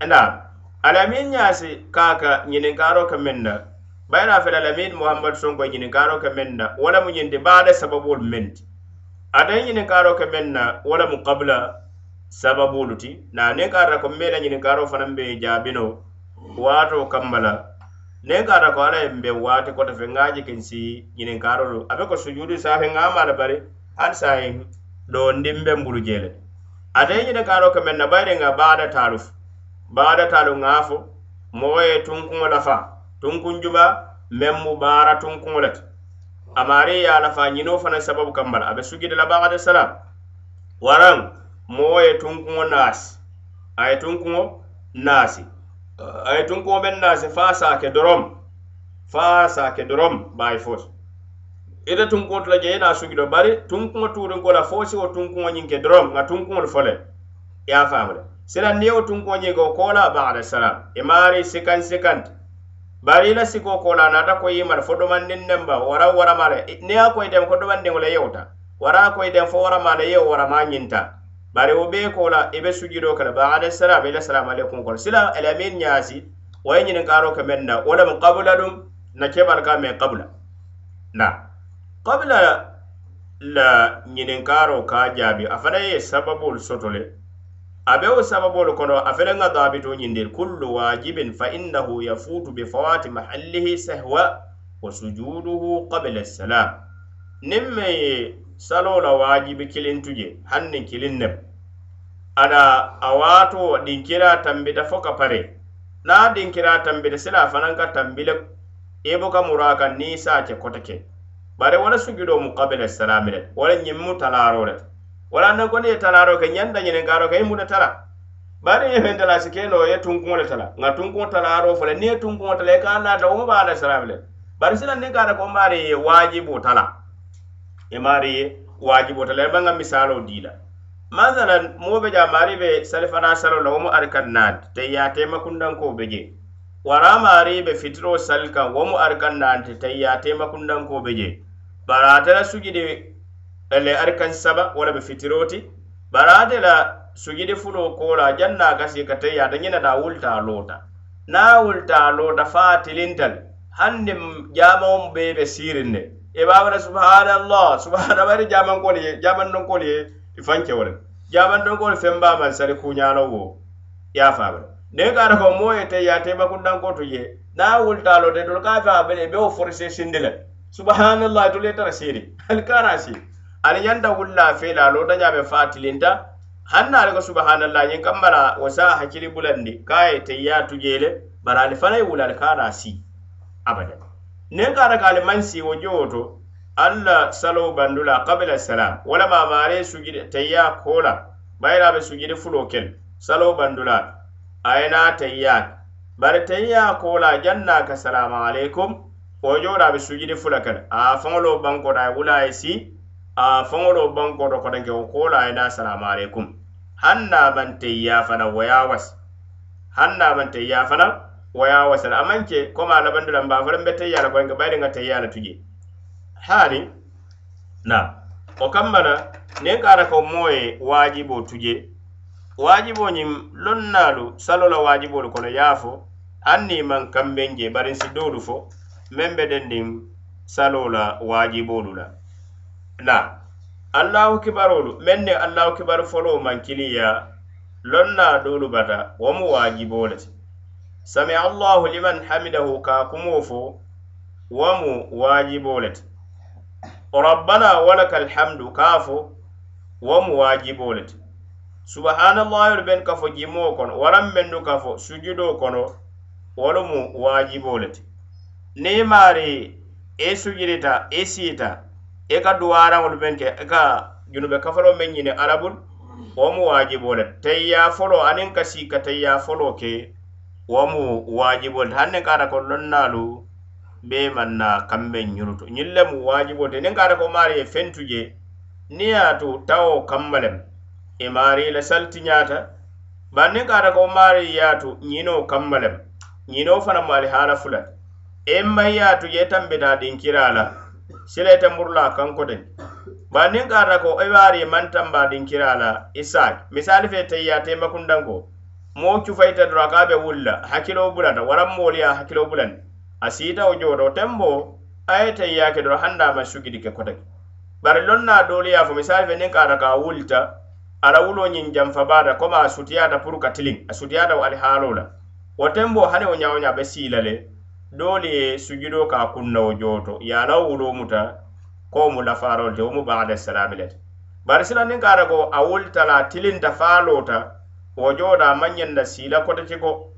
na alamin ñaasi kaaka ñininkaaro ka meŋ na bayira fela alamin muhamadu sonko ñininkaaro ka meŋ na wo lemu ñinti baada sababolu meŋ ti ata ñininkaaro ka meŋ na wo lemu kabula sababolu ti na niŋ ka ata ko mbe la ñininkaaro fanaŋ be jaabino waato kamma la niŋ ka ata ko alla ye mbe waati kota fe ŋa jikin si ñininkaarolu a be ko sujuudi saafe ŋa ma la bari hani saayiŋ do ndiŋ mbe mbulu jee le ata ñininkaaro ka meŋ na bayiri ŋa baada taalu fu baadatalu ŋa fo moo ye tunkuŋo lafa tunkuŋ juba meŋ mu baara tunkuŋo le ti amaari ye a lafa ñinoo fana sababu kamba la a be sujudi la baxade salam waraŋ moo ye tunkuŋo naasi a ye tunkuŋo naasi a ye tunkuŋo meŋ naasi fo a saake dorom fo a saake dorom baayi foti ite tunkuŋo tula je yena sujudo bari tunkuŋo tuuriŋko la fo si wo tunkuŋo ñiŋ ke dorom ŋa tunkuŋolu fo le ye a faamu le sila niyo tunko ñigo kola bada salam imari sikan sikan bari la siko kola nata ko yimar fo domandin nem ba wara wara mare ne ko idem ko domandin wala yewta wara ko idem fo wara mare yew wara ma nyinta bari obe kola ibe sujido kala bada salam ila salam alaikum kola sila elamin nyasi wa yin ngaro kamenda wala mun qabula dum na kebar ka me qabula na qabula la nyinin karo ka jabi afana ye sababul sotole abewo sababolu kono a felenga dabito ñindir kullu wajibin fa innahu yafutu be fawati mahallihi sahwa wa sujuduhu qabla salam nin maye salola wajibi kilintuje hannin kilin nem ana a wato dinkira tambida foka pare na dinkira tambida sila fananka tambile ibuka muraka nisa ce kotake bare wala sujudo mu qabla salam wala nyimmu talaro rata walanna gonde ye talaro ke ñanda ñene garo ke imude e tala bari ye fen e tala sike no ye tunkuŋo le tala ŋa tunkuŋo talaro fole niŋ ye tunkuŋo tala ye e ka nata wo ba ala sarabi le bari sila niŋ kata ko mari ye wajibo tala ye mari ye wajibo tala ba ŋa misalo di la masala moo be ja mari be salifana salo la womu arikan nanti te ya tema kundanko be je wara mari be fitiro sali kan womu arikan nanti te ya tema kundanko be je bari atela sujidi le arkan saba wala be fitiroti barade la sujidi fulo kola janna gasi ka te ya dangina da wulta lota na wulta lota fatilintal hande jamon be be sirinde e babara subhanallah subhanallah bari jaman ko ne jaman non ko ne ifanke wala jaman non ko femba man sare kunyalo wo ya faba ne kara ko moye te ya te bakudan ko to ye na wulta lota dol ka faba be be o forse sindele subhanallah to le tara siri al karasi ali ñanda wulla fela lo dañame fatilinta hanna ali ko subhanallah ñin kammara wo sa hakkili bulandi kaye teyya tujele bara ali fanay wula ali kana si abada nen kana ka ali man si wo jowoto allah salo bandula qabila salam wala ma mare sujide teyya kola bayra be sujide fulo ken salo bandula ayna teyya bare teyya kola janna ka salam alaikum o jowoɗa be sujide fula kan a fanolo bankoɗa wula si a fangolo banko do kodan ke ko la ina e assalamu alaikum hanna ban te ya fana waya was hanna ban te ya fana waya was al amanke ko ma laban dulan ba faran bete ya ko ga bayin ga te ya la tuje hari na o kammala ne kara ko moye wajibo tuje wajibo nyim lonnalu salola wajibo ko no yafo anni man kambenje barin si dodu fo membe dendim salola wajibo lula la na allahu kibarolu men ne allahu kibaru folo mankiliya lonna dolu bata womu wajibolete sami allahu liman hamidahu ka kumo fo womu wajibolete rabbana walaka alhamdu kafo womu wajibolete subhanallahi ben kafo jimo kono waran mendu kafo sujudo kono wolumu wajibolete nimari e sujudita e siita i e ka duwaaraŋolu meŋ ke i e ka junube kafaloo meŋ ñini arabulu wo mu waajiboo le tayyaa foloo aniŋ ka sii ka tayyaa foloo ke wo mu waajiboo e le ti hanniŋ ka ata ko lonnaalu bee maŋ na kaŋ meŋ ñunu to ñiŋ le mu waajiboo le ti niŋ ka ata ko maari ye fentu je niŋ ye a tu tawo kamma lem i maari i la salti ñaata bari niŋ ka ata ko maari ye a tu ñinoo kamma lem ñinoo fanaŋ mu alihaala fula i maŋ ye a tu je i tambita dinkiraa la silaita murla kan koden ba nin kara ko e wari man tamba din kirala isaac misali fe tayya te makundan ko mo cu fayta dura ka be wulla hakilo bulata waram moliya hakilo bulan asita o jodo tembo ay tayya ke dura handa ma sugidi ke kotak bar lonna doliya fo misali fe nin kara ka wulta ara wulo nyin jam fa bada ko ma sutiya da puru katiling asutiya da alhalola wa tembo hane o nyaonya be silale si doolu ye sujudoo ka kunnawo joo to ye a la wuloo muta ko mu la faarolu te wo mu baxada salaami le te bari sila niŋ ka ta ko a wolita la tilinta faaloo ta wo jooto a maŋ ñeŋ na siila kota ciko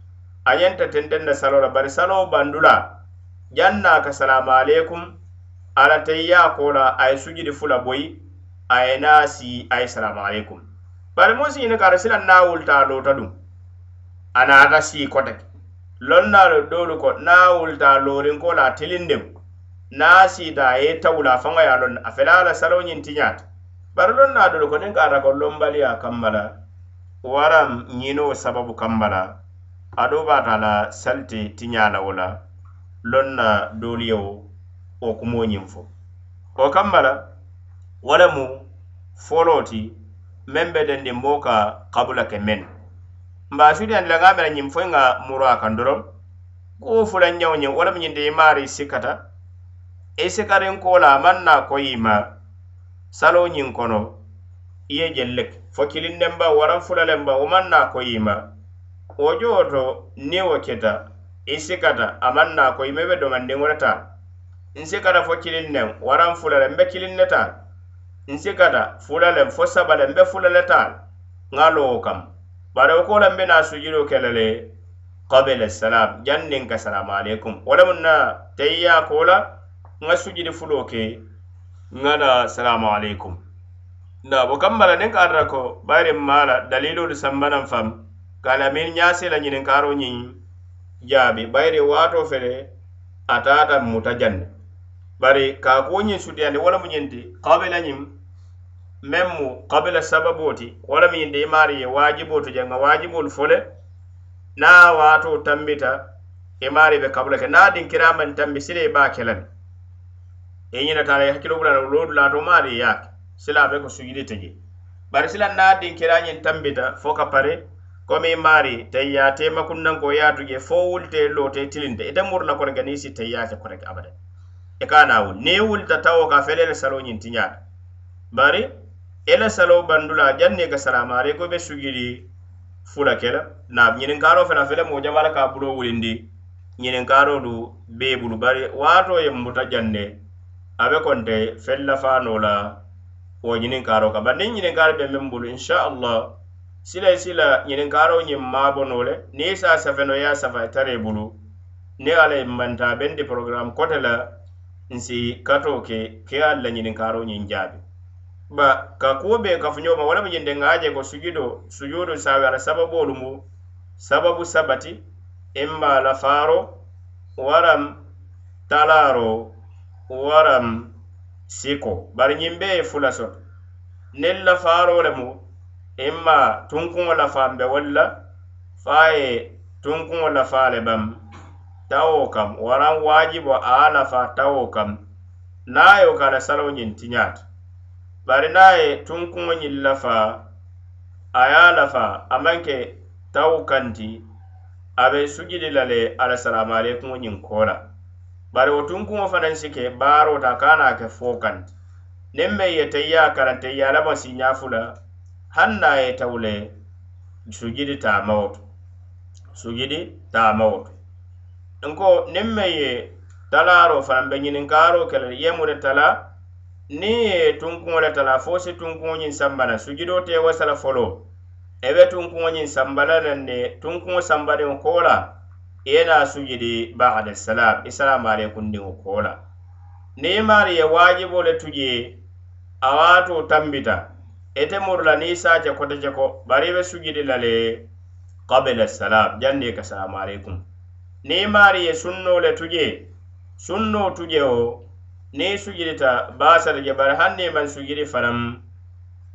a ñenta tenteŋ na saloo la bari saloo bandula jaŋ naa ka salaamu aleykum ala teyyaa koo la a ye sujudi fu la boyi a ye naa sii a ye salaamu aleykum bari muŋ si ñiŋ ka ta sila naa wolita a loota duŋ a naata sii kota ki lonnaalu doolu ko na wulita loorinko la tilindiŋ na a siita a ye tawula a faŋo ye a loŋ a fele a la saloo ñiŋ tiñaata bari lonna doolu ko niŋ ka ata ko lonbaliya kamma la waram ñinoo sababu kamma la ba baata la salite tiñaa la wo la lonna doolu ye wo wo ñiŋ fo wo kamma la wo lemu foloo ti meŋ be dendi moo mba sudiyan la ngamela ñim foy nga muro a kan dorom ko fula ñaw ñim wala ñinde i mari sikkata e sikarin kola man na ko yima salo ñin kono i ye jelle fo kilin den ba waran fula len ba wo man na ko yima wo jooto ni wo keta i e sikkata a man na ko yime be domandin wo ta nsikata fo kilin nen waran fula len be kilin ne ta nsikata fula len fo sabalen be fula le ta ngaa lowo kam bare ko lan bena sujudo kelale qabl salam jannin ka salam alaikum wala munna tayya kola nga sujudi fulo ke nga da salam alaikum na bo kambala den kadra ko bare mala dalilul sambanan fam kala min nyase la nyin karo nyin jabi bare wato fere atata mutajan bare ka ko nyin sudiyande wala munyenti qabla nyin meŋ mu kabila sababoo ti wo lemu ñiŋ dimaari ye waajiboo to jeŋ ŋa waajibolu fo le naŋ a waato tambita imaari be kabula ke naŋ a diŋ kiraa maŋ tambi sila i be a ke le mi i ñinata la i hakkilo bula la loodu laato maari i e ye a ke sila a be ko sujudi ti je bari sila naŋ a diŋ kiraa ñiŋ tambita fo ka pare komi imaari taŋ ye a teema kunnanko ye a tu je fo wulita i loota i tilinta ite muru la koreke niŋ i si taŋ ye a ke koreke abada i e ka naŋ a wuli niŋ i wulita tawo ka a fele le saloo ñiŋ tiñaa bari ela salo bandula janne ga salamare ko be sugiri fula kela na nyinin karo fela fela mo jamala ka bulo wulindi nyinin karo du be bulu bari wato ye muta janne abe konte fella fa nola o nyinin karo ka banin nyinin karo be men bulu insha Allah sila e sila nyinin karo nyim ma bonole ni sa sa feno ya sa fa e tare bulu ne ala manta bendi program kotela nsi katoke ke alla nyinin karo nyin jabi ba ka kuo be kafuñoma wala mu ñinde ŋa a je ko sujudo sujudu sawe ala sababolu mu sababu sabati imma la faro waram talaro waram siko bari ñiŋ be ye fula soto niŋ la faro le mu imma tunkuŋo lafambe walla fa ye tunkuŋo lafa le bam tawo kam waran wajibo a lafa tawo kam naa yo ka la salo ñiŋ tiñaata bari na ye tunkuŋo ñiŋ lafa a ye a lafa a maŋ ke tawu kanti a be sujidi la le ala salamale kuŋo ñiŋ koo la bari wo tunkuŋo fanaŋ si ke baaroo ta ka na ke fo kanti niŋ meŋ ye teyya karante ye alama si ñaafu la haŋ na ye tawu le sujidi taamawo to sujidi taamawo to nko niŋ meŋ ye talaaroo fanaŋ be ñininkaaroo ke la yemu de tala ni tunkuŋo le tala fo si tunkuŋo ñiŋ samba na sujudo te wasala folo e be tunkuŋo ñiŋ samba la naŋ ne tunkuŋo sambadiŋo koo la i ye naa sujudi bada salam isalamu aleykum diŋo koo la niŋ maari ye waajibo le tuje a waatoo tambita ite e muru la niŋ saace kote ceko bari i be sujudi la le kabila salam jannde ka salamu aleykum niŋ maari ye sunnoo le tuje sunnoo tuje o niŋ sujudita baasata je bari hani niŋ maŋ sujudi su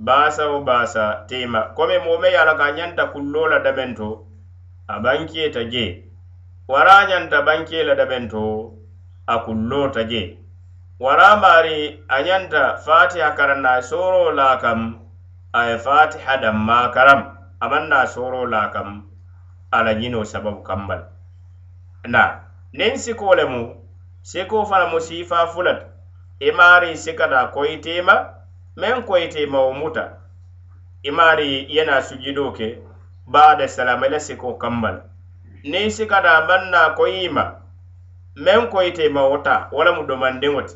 baasa wo baasa tema komi moo me ye a la ka a ñanta kulloo la dameŋ to a ta je wara a ñanta la dameŋ to a kullo ta je wara mari a nyanta fatiha karan na la kam a yi e fatiha dammaa karam a maŋ a la kam sababu kambal na nin sikoo mu seko fana mu fulat imari sikata koyitima men koyitimawo muta imari yena sujudo ke bada salama ila siko kambal ni sikata banna koyima men koyitimawo ta wala mu domandiŋo ti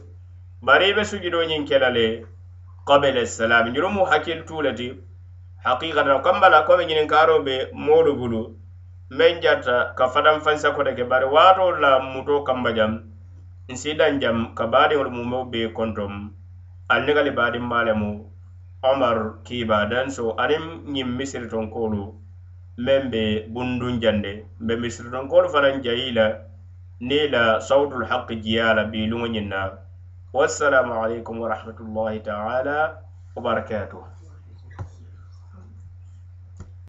bari ibe sujudo ñiŋ kela le kabele salam ñunumu hakkil tuleti hakikatan kambala kome ñinin karo be moolu bulu men jatta ka fadan fansa kote ke bari waatoolu la muto kamba jaŋ nsidan jam ka baadiŋolu mumeo be kontom ali niŋ ali baadinmaale mu omar kiiba danso aniŋ ñiŋ misiri tonkoolu meŋ be bundun jande be misiri tonkoolu fanaŋ jayi la ni la sautul haqi jiya la bii luŋo ñiŋ na wassalamu alaikum warahmatullahi taala wabarakatuh